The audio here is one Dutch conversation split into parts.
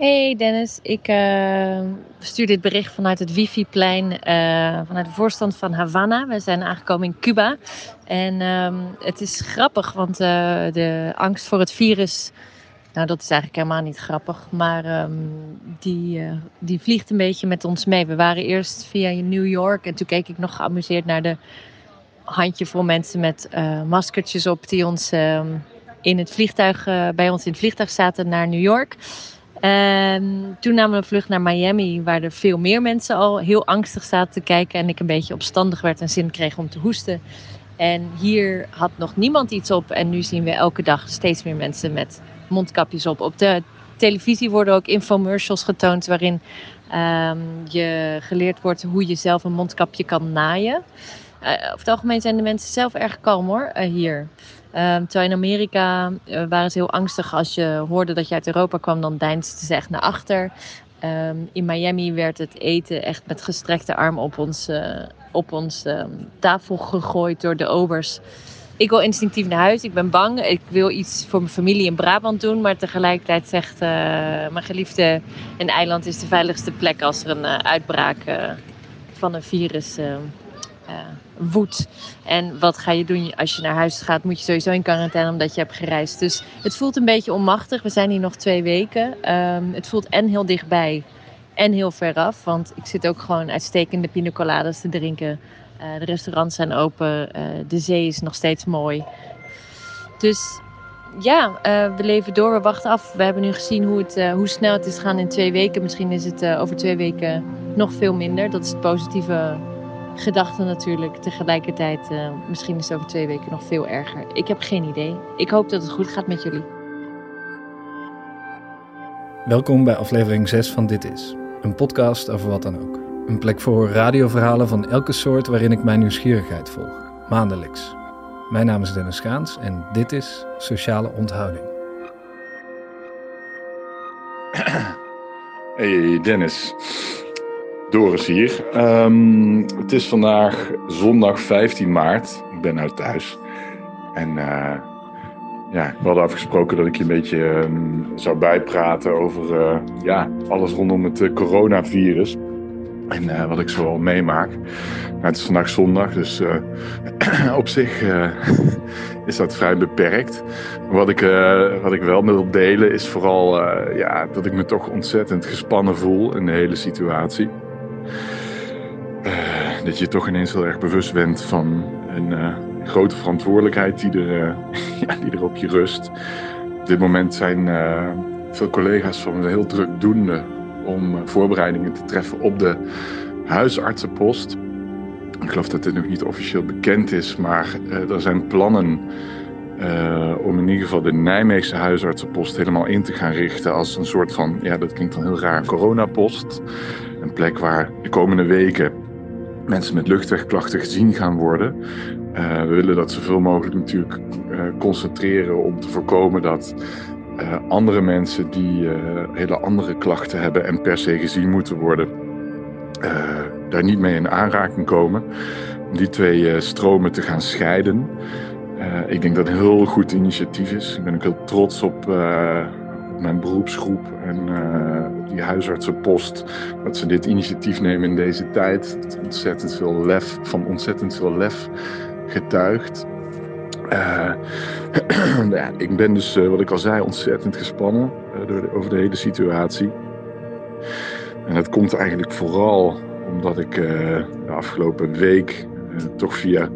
Hey Dennis, ik uh, stuur dit bericht vanuit het Wifi-plein, uh, vanuit de voorstand van Havana. We zijn aangekomen in Cuba. En um, het is grappig, want uh, de angst voor het virus, nou dat is eigenlijk helemaal niet grappig, maar um, die, die vliegt een beetje met ons mee. We waren eerst via New York en toen keek ik nog geamuseerd naar de handjevol mensen met maskertjes op die ons um, in het vliegtuig, bij ons in het vliegtuig zaten naar New York. En toen namen we een vlucht naar Miami, waar er veel meer mensen al heel angstig zaten te kijken. En ik een beetje opstandig werd en zin kreeg om te hoesten. En hier had nog niemand iets op. En nu zien we elke dag steeds meer mensen met mondkapjes op. Op de televisie worden ook infomercials getoond waarin um, je geleerd wordt hoe je zelf een mondkapje kan naaien. Uh, over het algemeen zijn de mensen zelf erg kalm hoor, uh, hier. Um, terwijl in Amerika uh, waren ze heel angstig als je hoorde dat je uit Europa kwam, dan deinsden ze echt naar achter. Um, in Miami werd het eten echt met gestrekte arm op ons, op ons tafel gegooid door de obers. Ik wil instinctief naar huis, ik ben bang. Ik wil iets voor mijn familie in Brabant doen. Maar tegelijkertijd zegt uh, mijn geliefde: een eiland is de veiligste plek als er een uitbraak van een virus woedt. En wat ga je doen als je naar huis gaat? Moet je sowieso in quarantaine omdat je hebt gereisd. Dus het voelt een beetje onmachtig. We zijn hier nog twee weken. Um, het voelt en heel dichtbij en heel ver af. Want ik zit ook gewoon uitstekende pina te drinken. Uh, de restaurants zijn open. Uh, de zee is nog steeds mooi. Dus ja, uh, we leven door. We wachten af. We hebben nu gezien hoe, het, hoe snel het is gaan in twee weken. Misschien is het over twee weken nog veel minder. Dat is het positieve gedachten natuurlijk. Tegelijkertijd, misschien is het over twee weken nog veel erger. Ik heb geen idee. Ik hoop dat het goed gaat met jullie. Welkom bij aflevering 6 van Dit Is. Een podcast over wat dan ook. Een plek voor radioverhalen van elke soort waarin ik mijn nieuwsgierigheid volg. Maandelijks. Mijn naam is Dennis Schaans en dit is Sociale Onthouding. Hey Dennis. Doris hier. Um, het is vandaag zondag 15 maart. Ik ben uit thuis. En uh, ja, we hadden afgesproken dat ik je een beetje um, zou bijpraten over uh, ja, alles rondom het uh, coronavirus. En wat ik zoal meemaak. Het is vandaag zondag, dus op zich is dat vrij beperkt. Wat ik, wat ik wel wil delen is vooral ja, dat ik me toch ontzettend gespannen voel in de hele situatie. Dat je toch ineens heel erg bewust bent van een grote verantwoordelijkheid die er, ja, die er op je rust. Op dit moment zijn veel collega's van me heel druk doende om voorbereidingen te treffen op de huisartsenpost. Ik geloof dat dit nog niet officieel bekend is, maar er zijn plannen uh, om in ieder geval de Nijmeegse huisartsenpost helemaal in te gaan richten als een soort van, ja dat klinkt dan heel raar, coronapost. Een plek waar de komende weken mensen met luchtwegklachten gezien gaan worden. We willen dat zoveel mogelijk natuurlijk concentreren om te voorkomen dat uh, andere mensen die hele andere klachten hebben en per se gezien moeten worden, daar niet mee in aanraking komen. Om die twee stromen te gaan scheiden. ik denk dat het een heel goed initiatief is. Ik ben ook heel trots op mijn beroepsgroep en die huisartsenpost, dat ze dit initiatief nemen in deze tijd. Ontzettend veel lef, van ontzettend veel lef getuigd. Uh, ja, ik ben dus, uh, wat ik al zei, ontzettend gespannen door de, over de hele situatie. En dat komt eigenlijk vooral omdat ik de afgelopen week toch via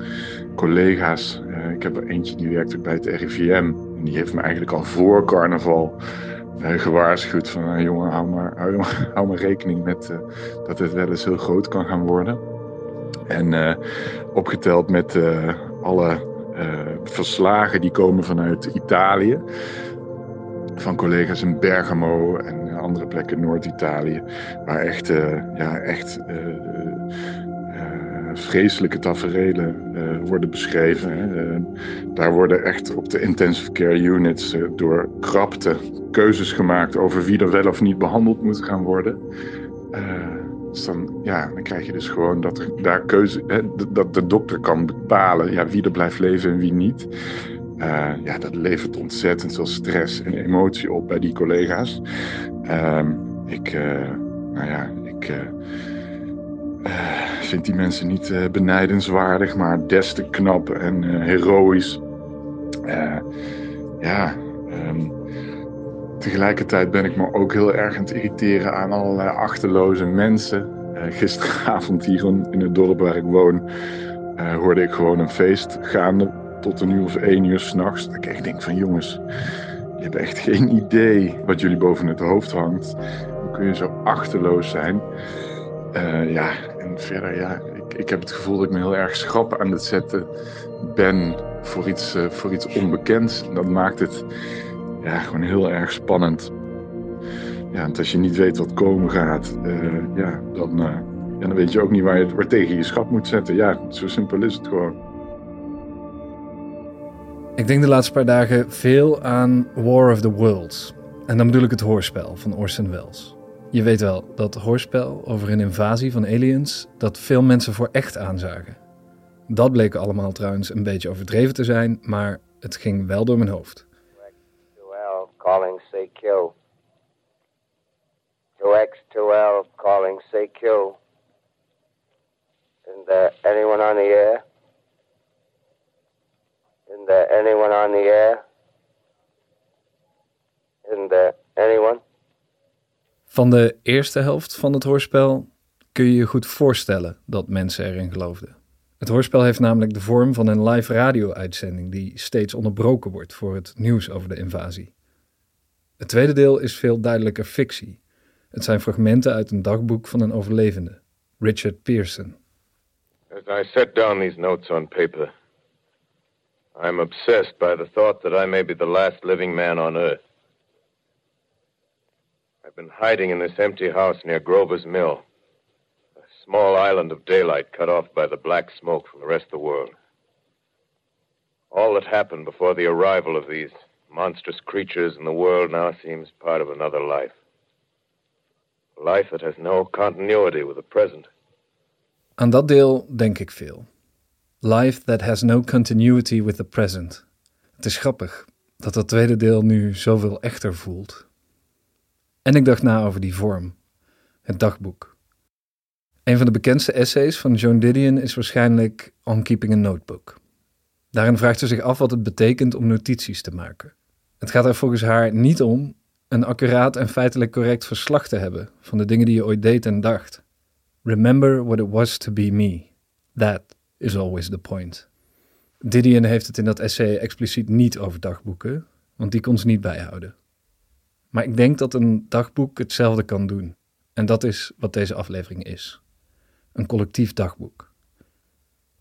collega's, ik heb er eentje die werkt ook bij het RIVM, en die heeft me eigenlijk al voor carnaval gewaarschuwd van uh, jongen, hou maar, hou, hou maar rekening met dat het wel eens heel groot kan gaan worden. En opgeteld met alle verslagen die komen vanuit Italië, van collega's in Bergamo en andere plekken in Noord-Italië, waar echt, ja, echt vreselijke taferelen worden beschreven. Hè. Daar worden echt op de intensive care units door krapte keuzes gemaakt over wie er wel of niet behandeld moet gaan worden. Dus dan, ja, dan krijg je dus gewoon dat er daar keuze, hè, dat de dokter kan bepalen ja, wie er blijft leven en wie niet. ja, dat levert ontzettend veel stress en emotie op bij die collega's. Ehm, ik, nou ja, ik vind die mensen niet benijdenswaardig, maar des te knap en heroïs. ja, um, Tegelijkertijd ben ik me ook heel erg aan het irriteren aan allerlei achterloze mensen. Uh, gisteravond hier in het dorp waar ik woon, uh, hoorde ik gewoon een feest gaande tot een uur of één uur s'nachts. Ik denk van jongens, je hebt echt geen idee wat jullie boven het hoofd hangt. Hoe kun je zo achterloos zijn? Uh, ja, en verder ja, ik, ik heb het gevoel dat ik me heel erg schrap aan het zetten ben voor iets, voor iets onbekends. En dat maakt het ja, gewoon heel erg spannend. Ja, en als je niet weet wat komen gaat, uh, ja, dan, uh, ja, dan weet je ook niet waar je waar tegen je schap moet zetten. Ja, zo simpel is het gewoon. Ik denk de laatste paar dagen veel aan War of the Worlds. En dan bedoel ik het hoorspel van Orson Welles. Je weet wel, dat hoorspel over een invasie van aliens dat veel mensen voor echt aanzagen. Dat bleek allemaal trouwens een beetje overdreven te zijn, maar het ging wel door mijn hoofd. 2X2L calling say kill. Is there anyone on the air? Is there anyone on the air? There anyone? Van de eerste helft van het hoorspel kun je je goed voorstellen dat mensen erin geloofden. Het hoorspel heeft namelijk de vorm van een live radio-uitzending die steeds onderbroken wordt voor het nieuws over de invasie. Het tweede deel is veel duidelijker fictie. Het zijn fragmenten uit een dagboek van een overlevende, Richard Pearson. As I set down these notes on paper, I am obsessed by the thought that I may be the last living man on earth. I've been hiding in this empty house near Grover's Mill, a small island of daylight cut off by the black smoke from the rest of the world. All that happened before the arrival of these monstrous creatures in the world now seems part of another life. Life that has no continuity with the present. Aan dat deel denk ik veel. Life that has no continuity with the present. Het is grappig dat dat tweede deel nu zoveel echter voelt. En ik dacht na over die vorm, het dagboek. Een van de bekendste essays van Joan Didion is waarschijnlijk On Keeping a Notebook. Daarin vraagt ze zich af wat het betekent om notities te maken. Het gaat er volgens haar niet om een accuraat en feitelijk correct verslag te hebben van de dingen die je ooit deed en dacht. Remember what it was to be me. That is always the point. Didion heeft het in dat essay expliciet niet over dagboeken, want die kon ze niet bijhouden. Maar ik denk dat een dagboek hetzelfde kan doen. En dat is wat deze aflevering is: een collectief dagboek.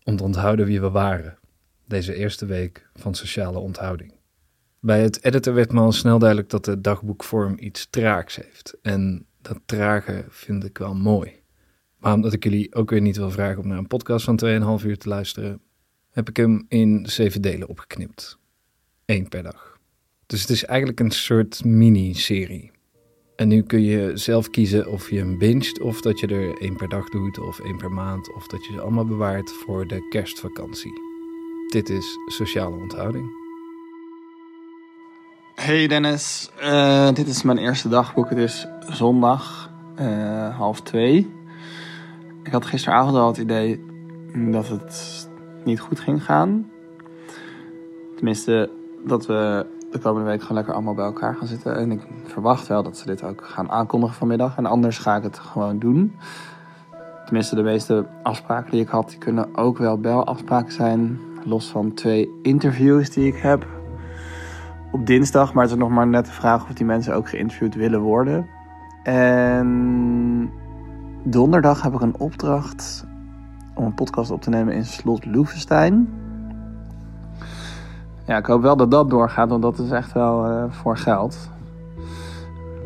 Om te onthouden wie we waren, deze eerste week van sociale onthouding. Bij het editen werd me al snel duidelijk dat de dagboekvorm iets traags heeft. En dat trage vind ik wel mooi. Maar omdat ik jullie ook weer niet wil vragen om naar een podcast van 2,5 uur te luisteren, heb ik hem in zeven delen opgeknipt. Eén per dag. Dus het is eigenlijk een soort mini-serie. En nu kun je zelf kiezen of je hem binget, of dat je er één per dag doet, of één per maand, of dat je ze allemaal bewaart voor de kerstvakantie. Dit is sociale onthouding. Hey Dennis, uh, dit is mijn eerste dagboek. Het is zondag, uh, half twee. Ik had gisteravond al het idee dat het niet goed ging gaan. Tenminste, dat we de komende week gewoon lekker allemaal bij elkaar gaan zitten. En ik verwacht wel dat ze dit ook gaan aankondigen vanmiddag. En anders ga ik het gewoon doen. Tenminste, de meeste afspraken die ik had, die kunnen ook wel belafspraken zijn. Los van twee interviews die ik heb op dinsdag. Maar het is nog maar net de vraag of die mensen ook geïnterviewd willen worden. En donderdag heb ik een opdracht om een podcast op te nemen in Slot Loevestein. Ja, ik hoop wel dat dat doorgaat, want dat is echt wel uh, voor geld.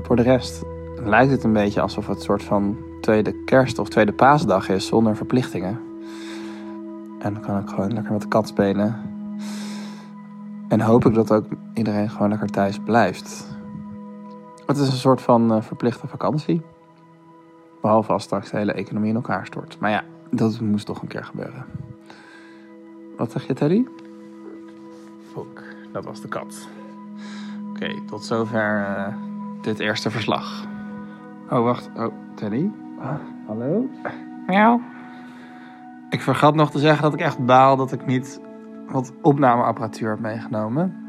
Voor de rest lijkt het een beetje alsof het een soort van tweede kerst of tweede paasdag is zonder verplichtingen. En dan kan ik gewoon lekker met de kat spelen. En hoop ik dat ook iedereen gewoon lekker thuis blijft. Het is een soort van uh, verplichte vakantie. Behalve als straks de hele economie in elkaar stort. Maar ja, dat moest toch een keer gebeuren. Wat zeg je, Teddy? Ook dat was de kat. Oké, tot zover uh, dit eerste verslag. Oh, wacht. Oh, Teddy? Ah, hallo? Miauw. Ik vergat nog te zeggen dat ik echt baal dat ik niet wat opnameapparatuur heb meegenomen.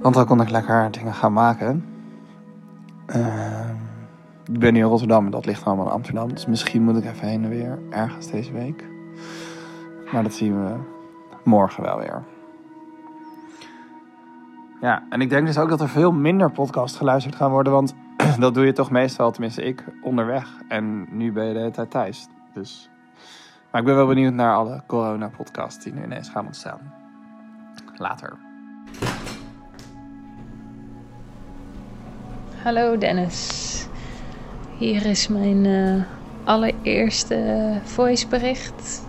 Want dan kon ik lekker dingen gaan maken. Uh, ik ben nu in Rotterdam en dat ligt allemaal in Amsterdam. Dus misschien moet ik even heen en weer ergens deze week. Maar dat zien we morgen wel weer. Ja, en ik denk dus ook dat er veel minder podcasts geluisterd gaan worden. Want dat doe je toch meestal, tenminste ik, onderweg. En nu ben je de hele tijd thuis. Dus... Maar ik ben wel benieuwd naar alle corona-podcasts die nu ineens gaan ontstaan. Later. Hallo Dennis. Hier is mijn uh, allereerste voicebericht.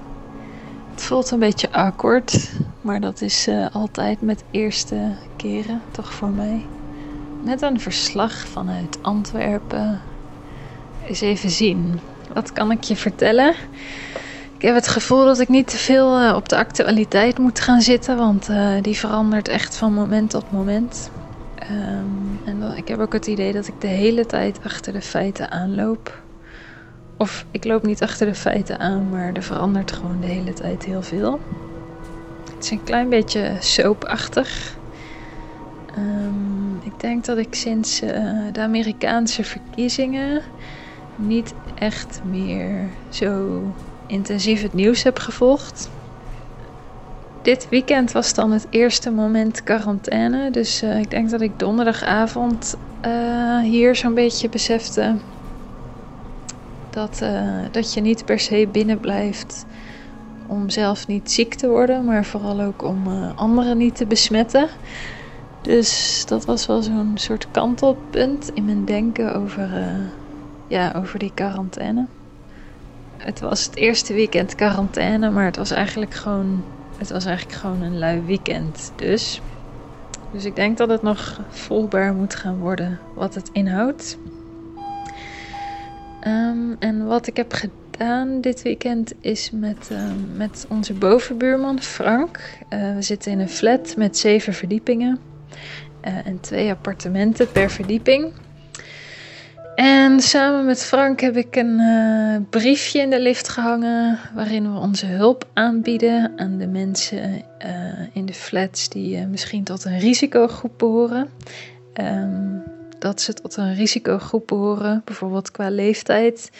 Het voelt een beetje awkward, maar dat is uh, altijd met eerste keren, toch voor mij. Met een verslag vanuit Antwerpen. Eens even zien. Wat kan ik je vertellen? Ik heb het gevoel dat ik niet te veel uh, op de actualiteit moet gaan zitten, want die verandert echt van moment tot moment. Um, en dan, ik heb ook het idee dat ik de hele tijd achter de feiten aanloop. Of ik loop niet achter de feiten aan, maar er verandert gewoon de hele tijd heel veel. Het is een klein beetje soapachtig. Um, ik denk dat ik sinds uh, de Amerikaanse verkiezingen niet echt meer zo intensief het nieuws heb gevolgd dit weekend was dan het eerste moment quarantaine. Dus uh, ik denk dat ik donderdagavond uh, hier zo'n beetje besefte dat, uh, dat je niet per se binnen blijft om zelf niet ziek te worden, maar vooral ook om anderen niet te besmetten. Dus dat was wel zo'n soort kantelpunt in mijn denken over, ja, over die quarantaine. Het was het eerste weekend quarantaine, maar het was eigenlijk gewoon het was eigenlijk gewoon een lui weekend dus. Dus ik denk dat het nog volbaar moet gaan worden wat het inhoudt. Um, en wat ik heb gedaan dit weekend is met, um, met onze bovenbuurman Frank. Uh, we zitten in een flat met zeven verdiepingen uh, en twee appartementen per verdieping. En samen met Frank heb ik een uh, briefje in de lift gehangen waarin we onze hulp aanbieden aan de mensen uh, in de flats die uh, misschien tot een risicogroep behoren. Um, dat ze tot een risicogroep behoren, bijvoorbeeld qua leeftijd,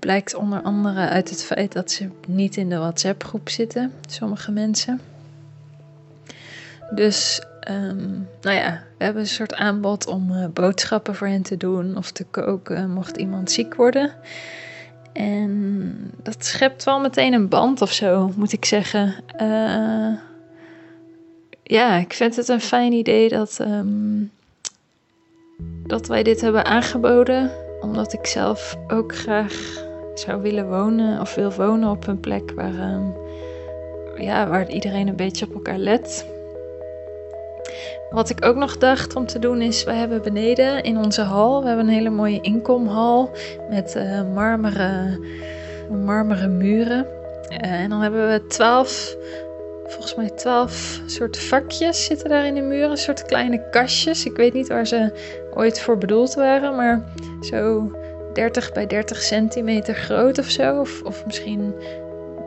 blijkt onder andere uit het feit dat ze niet in de WhatsApp-groep zitten, sommige mensen. Dus Um, nou ja, we hebben een soort aanbod om uh, boodschappen voor hen te doen of te koken, mocht iemand ziek worden. En dat schept wel meteen een band of zo, moet ik zeggen. Uh, ja, ik vind het een fijn idee dat, um, dat wij dit hebben aangeboden. Omdat ik zelf ook graag zou willen wonen of wil wonen op een plek waar, um, ja, waar iedereen een beetje op elkaar let. Wat ik ook nog dacht om te doen is, we hebben beneden in onze hal, we hebben een hele mooie inkomhal met uh, marmeren, marmeren muren. Uh, en dan hebben we twaalf, volgens mij twaalf soort vakjes zitten daar in de muren, soort kleine kastjes. Ik weet niet waar ze ooit voor bedoeld waren, maar zo 30 bij 30 centimeter groot of zo. Of, of misschien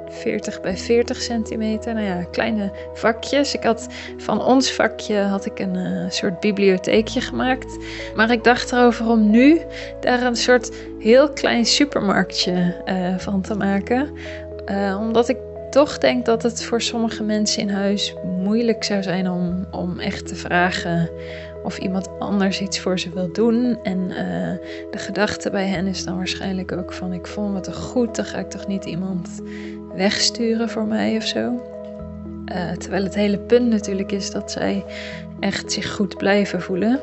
40 bij 40 centimeter. Nou ja, kleine vakjes. Ik had van ons vakje had ik een uh, soort bibliotheekje gemaakt. Maar ik dacht erover om nu daar een soort heel klein supermarktje uh, van te maken. Uh, omdat ik toch denk dat het voor sommige mensen in huis moeilijk zou zijn om, om echt te vragen of iemand anders iets voor ze wil doen. En uh, de gedachte bij hen is dan waarschijnlijk ook van ik voel me toch goed, dan ga ik toch niet iemand wegsturen voor mij of zo. Uh, terwijl het hele punt natuurlijk is dat zij echt zich goed blijven voelen.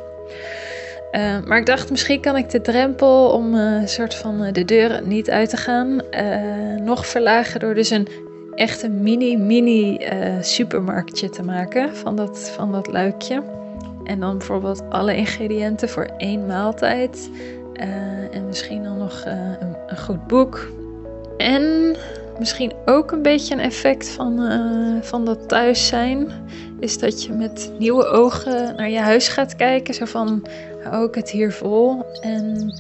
Uh, maar ik dacht, misschien kan ik de drempel om een soort van de deur niet uit te gaan nog verlagen door dus een echt een mini, mini supermarktje te maken van dat, van dat luikje. En dan bijvoorbeeld alle ingrediënten voor één maaltijd. Uh, en misschien dan nog uh, een, goed boek. En misschien ook een beetje een effect van, uh, van dat thuis zijn. Is dat je met nieuwe ogen naar je huis gaat kijken. Zo van, hou ik het hier vol? En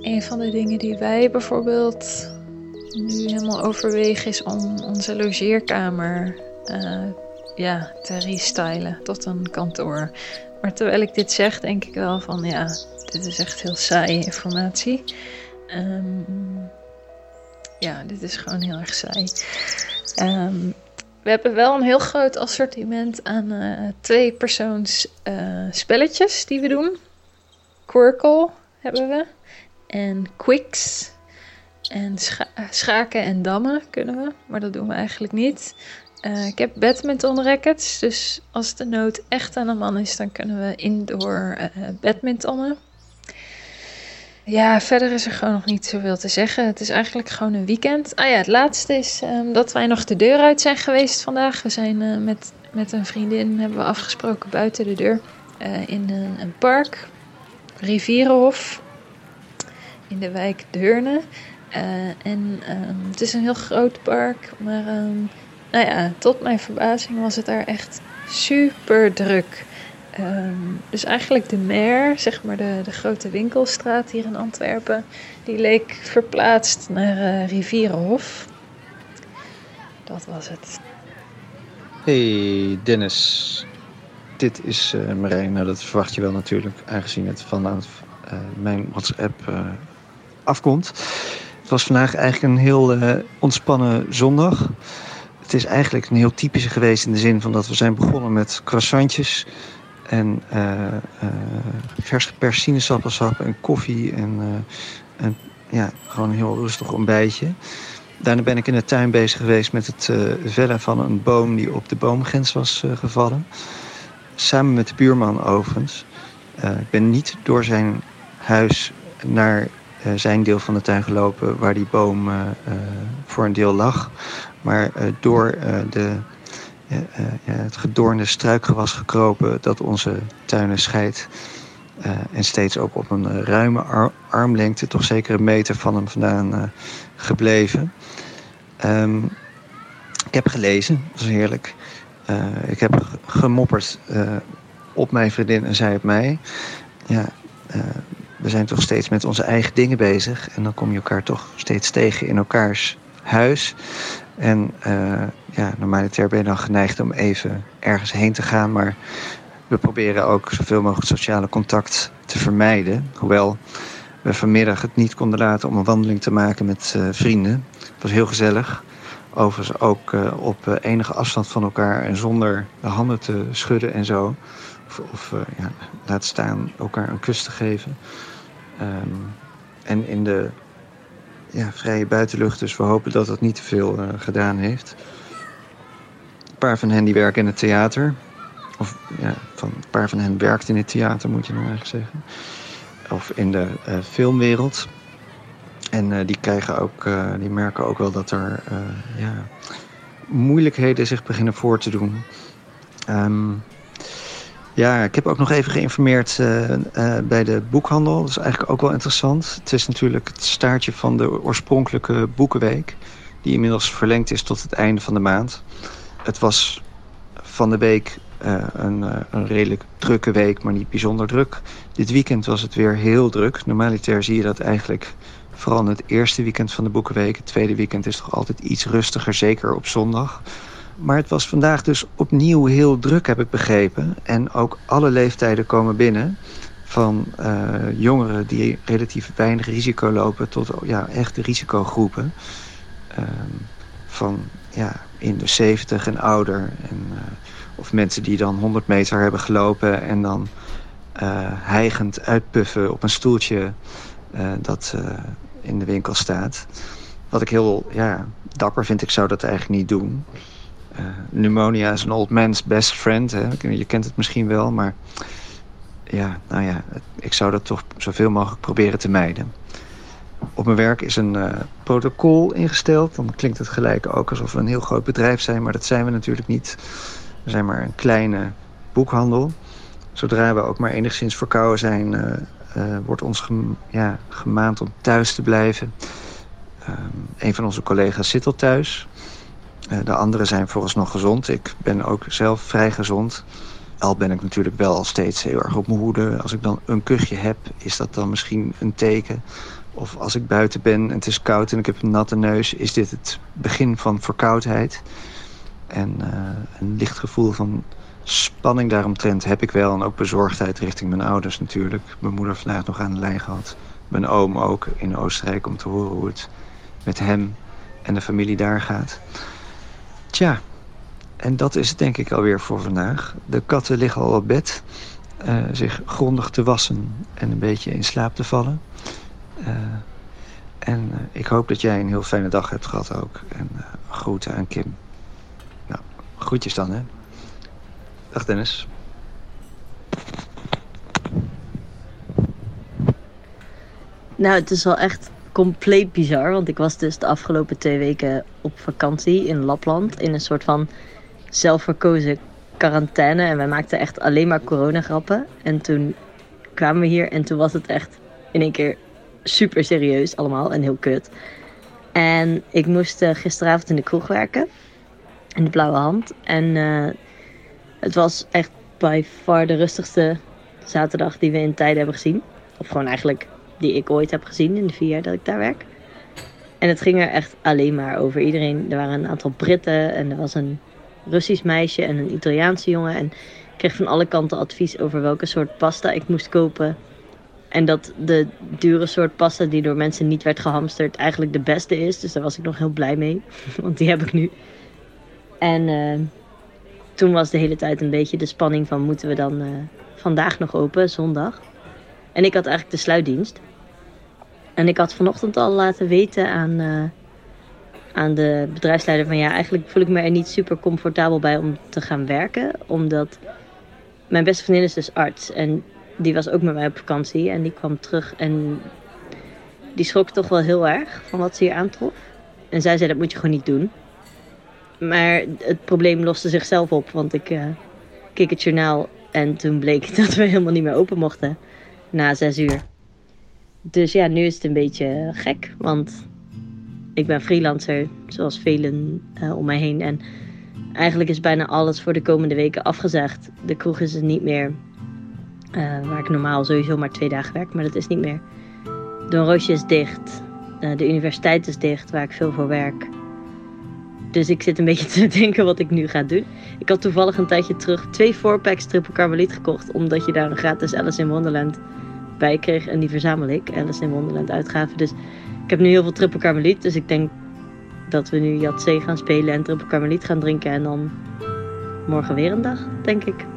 een van de dingen die wij bijvoorbeeld nu helemaal overwegen is om onze logeerkamer ja, te restylen tot een kantoor. Maar terwijl ik dit zeg, denk ik wel van ja, dit is echt heel saaie informatie. Um, ja, dit is gewoon heel erg saai. Um, we hebben wel een heel groot assortiment aan uh, twee persoons uh, spelletjes die we doen. Quirkle hebben we. En Quicks. En scha schaken en dammen kunnen we. Maar dat doen we eigenlijk niet. Uh, ik heb badminton rackets. Dus als de nood echt aan de man is, dan kunnen we indoor badmintonnen. Ja, verder is er gewoon nog niet zoveel te zeggen. Het is eigenlijk gewoon een weekend. Ah ja, het laatste is um, dat wij nog de deur uit zijn geweest vandaag. We zijn uh, met, met een vriendin hebben we afgesproken buiten de deur uh, in een, park. Rivierenhof. In de wijk Deurne. Uh, en um, het is een heel groot park. Maar um, nou ja, tot mijn verbazing was het daar echt super druk. Um, dus eigenlijk de Mer, zeg maar de, de grote winkelstraat hier in Antwerpen, die leek verplaatst naar uh, Rivierenhof. Dat was het. Hey Dennis, dit is uh, Marijn. Nou, dat verwacht je wel natuurlijk, aangezien het vanuit uh, mijn WhatsApp afkomt. Het was vandaag eigenlijk een heel ontspannen zondag. Het is eigenlijk een heel typische geweest in de zin van dat we zijn begonnen met croissantjes en uh, uh, vers geperst sinaasappelsap en koffie en, uh, en ja, gewoon een heel rustig ontbijtje. Daarna ben ik in de tuin bezig geweest met het vellen van een boom die op de boomgrens was gevallen. Samen met de buurman overigens. ik ben niet door zijn huis naar zijn deel van de tuin gelopen waar die boom voor een deel lag. Maar door de het gedoornde struikgewas gekropen dat onze tuinen scheidt. En steeds ook op een ruime ar armlengte, toch zeker een meter van hem vandaan gebleven. Um, ik heb gelezen, dat was heerlijk. ik heb gemopperd op mijn vriendin en zij op mij. Ja, we zijn toch steeds met onze eigen dingen bezig. En dan kom je elkaar toch steeds tegen in elkaars huis. En uh, ja, normaliter ben je dan geneigd om even ergens heen te gaan. Maar we proberen ook zoveel mogelijk sociale contact te vermijden. Hoewel we vanmiddag het niet konden laten om een wandeling te maken met uh, vrienden. Het was heel gezellig. Overigens ook uh, op enige afstand van elkaar en zonder de handen te schudden en zo. Of, of ja, laat staan elkaar een kus te geven. Um, en in de ja, vrije buitenlucht. Dus we hopen dat dat niet te veel uh, gedaan heeft. Een paar van hen die werken in het theater. Of ja, van, een paar van hen werkt in het theater, moet je nou eigenlijk zeggen. Of in de uh, filmwereld. En uh, die, krijgen ook, die merken ook wel dat er ja, moeilijkheden zich beginnen voor te doen. Um, ja, ik heb ook nog even geïnformeerd uh, uh, bij de boekhandel. Dat is eigenlijk ook wel interessant. Het is natuurlijk het staartje van de oorspronkelijke boekenweek. Die inmiddels verlengd is tot het einde van de maand. Het was van de week uh, een, een, redelijk drukke week, maar niet bijzonder druk. Dit weekend was het weer heel druk. Normaliter zie je dat eigenlijk vooral in het eerste weekend van de boekenweek. Het tweede weekend is toch altijd iets rustiger, zeker op zondag. Maar het was vandaag dus opnieuw heel druk, heb ik begrepen. En ook alle leeftijden komen binnen. Van uh, jongeren die relatief weinig risico lopen tot ja, echte risicogroepen. Uh, van ja, in de 70 en ouder. En, uh, of mensen die dan 100 meter hebben gelopen en dan hijgend uitpuffen op een stoeltje dat in de winkel staat. Wat ik heel ja, dapper vind, ik zou dat eigenlijk niet doen. Uh, pneumonia is een old man's best friend. Hè? Je kent het misschien wel, maar ja, nou ja, ik zou dat toch zoveel mogelijk proberen te mijden. Op mijn werk is een uh, protocol ingesteld. Dan klinkt het gelijk ook alsof we een heel groot bedrijf zijn, maar dat zijn we natuurlijk niet. We zijn maar een kleine boekhandel. Zodra we ook maar enigszins verkouden zijn, uh, wordt ons ja, gemaand om thuis te blijven. Ehm, een van onze collega's zit al thuis. Uh, de anderen zijn vooralsnog gezond. Ik ben ook zelf vrij gezond. Al ben ik natuurlijk wel steeds heel erg op mijn hoede. Als ik dan een kuchje heb, is dat dan misschien een teken. Of als ik buiten ben en het is koud en ik heb een natte neus... is dit het begin van verkoudheid. En uh, een licht gevoel van spanning daaromtrent heb ik wel. En ook bezorgdheid richting mijn ouders natuurlijk. Mijn moeder vandaag nog aan de lijn gehad. Mijn oom ook in Oostenrijk om te horen hoe het met hem en de familie daar gaat. Tja, en dat is het denk ik alweer voor vandaag. De katten liggen al op bed. Uh, zich grondig te wassen en een beetje in slaap te vallen. Uh, en uh, ik hoop dat jij een heel fijne dag hebt gehad ook. En groeten aan Kim. Nou, groetjes dan hè. Dag Dennis. Nou, het is wel echt compleet bizar. Want ik was dus de afgelopen twee weken op vakantie in Lapland. In een soort van zelfverkozen quarantaine. En wij maakten echt alleen maar coronagrappen. En toen kwamen we hier en toen was het echt in één keer super serieus allemaal en heel kut. En ik moest uh, gisteravond in de kroeg werken. In de blauwe hand. En uh, het was echt by far de rustigste zaterdag die we in tijden hebben gezien. Of gewoon eigenlijk die ik ooit heb gezien in de vier jaar dat ik daar werk. En het ging er echt alleen maar over iedereen. Er waren een aantal Britten en er was een Russisch meisje en een Italiaanse jongen. En ik kreeg van alle kanten advies over welke soort pasta ik moest kopen. En dat de dure soort pasta die door mensen niet werd gehamsterd eigenlijk de beste is. Dus daar was ik nog heel blij mee. Want die heb ik nu. En uh, toen was de hele tijd een beetje de spanning van moeten we dan uh, vandaag nog open, zondag. En ik had eigenlijk de sluitdienst. En ik had vanochtend al laten weten aan, uh, aan de bedrijfsleider van ja, eigenlijk voel ik me er niet super comfortabel bij om te gaan werken. Omdat mijn beste vriendin is dus arts en die was ook met mij op vakantie en die kwam terug en die schrok toch wel heel erg van wat ze hier aantrof. En zij zei dat moet je gewoon niet doen. Maar het probleem loste zichzelf op, want ik uh, keek het journaal en toen bleek dat we helemaal niet meer open mochten na zes uur. Dus ja, nu is het een beetje gek, want ik ben freelancer, zoals velen uh, om mij heen. En eigenlijk is bijna alles voor de komende weken afgezegd. De kroeg is er niet meer, uh, waar ik normaal sowieso maar twee dagen werk, maar dat is niet meer. Don Roosje is dicht, uh, de universiteit is dicht, waar ik veel voor werk. Dus ik zit een beetje te denken wat ik nu ga doen. Ik had toevallig een tijdje terug twee fourpacks triple carmeliet gekocht, omdat je daar een gratis Alice in Wonderland kreeg. En die verzamel ik, Alice in Wonderland uitgaven. Dus ik heb nu heel veel triple carmeliet. Dus ik denk dat we nu Yatzee gaan spelen en triple carmeliet gaan drinken. En dan morgen weer een dag, denk ik.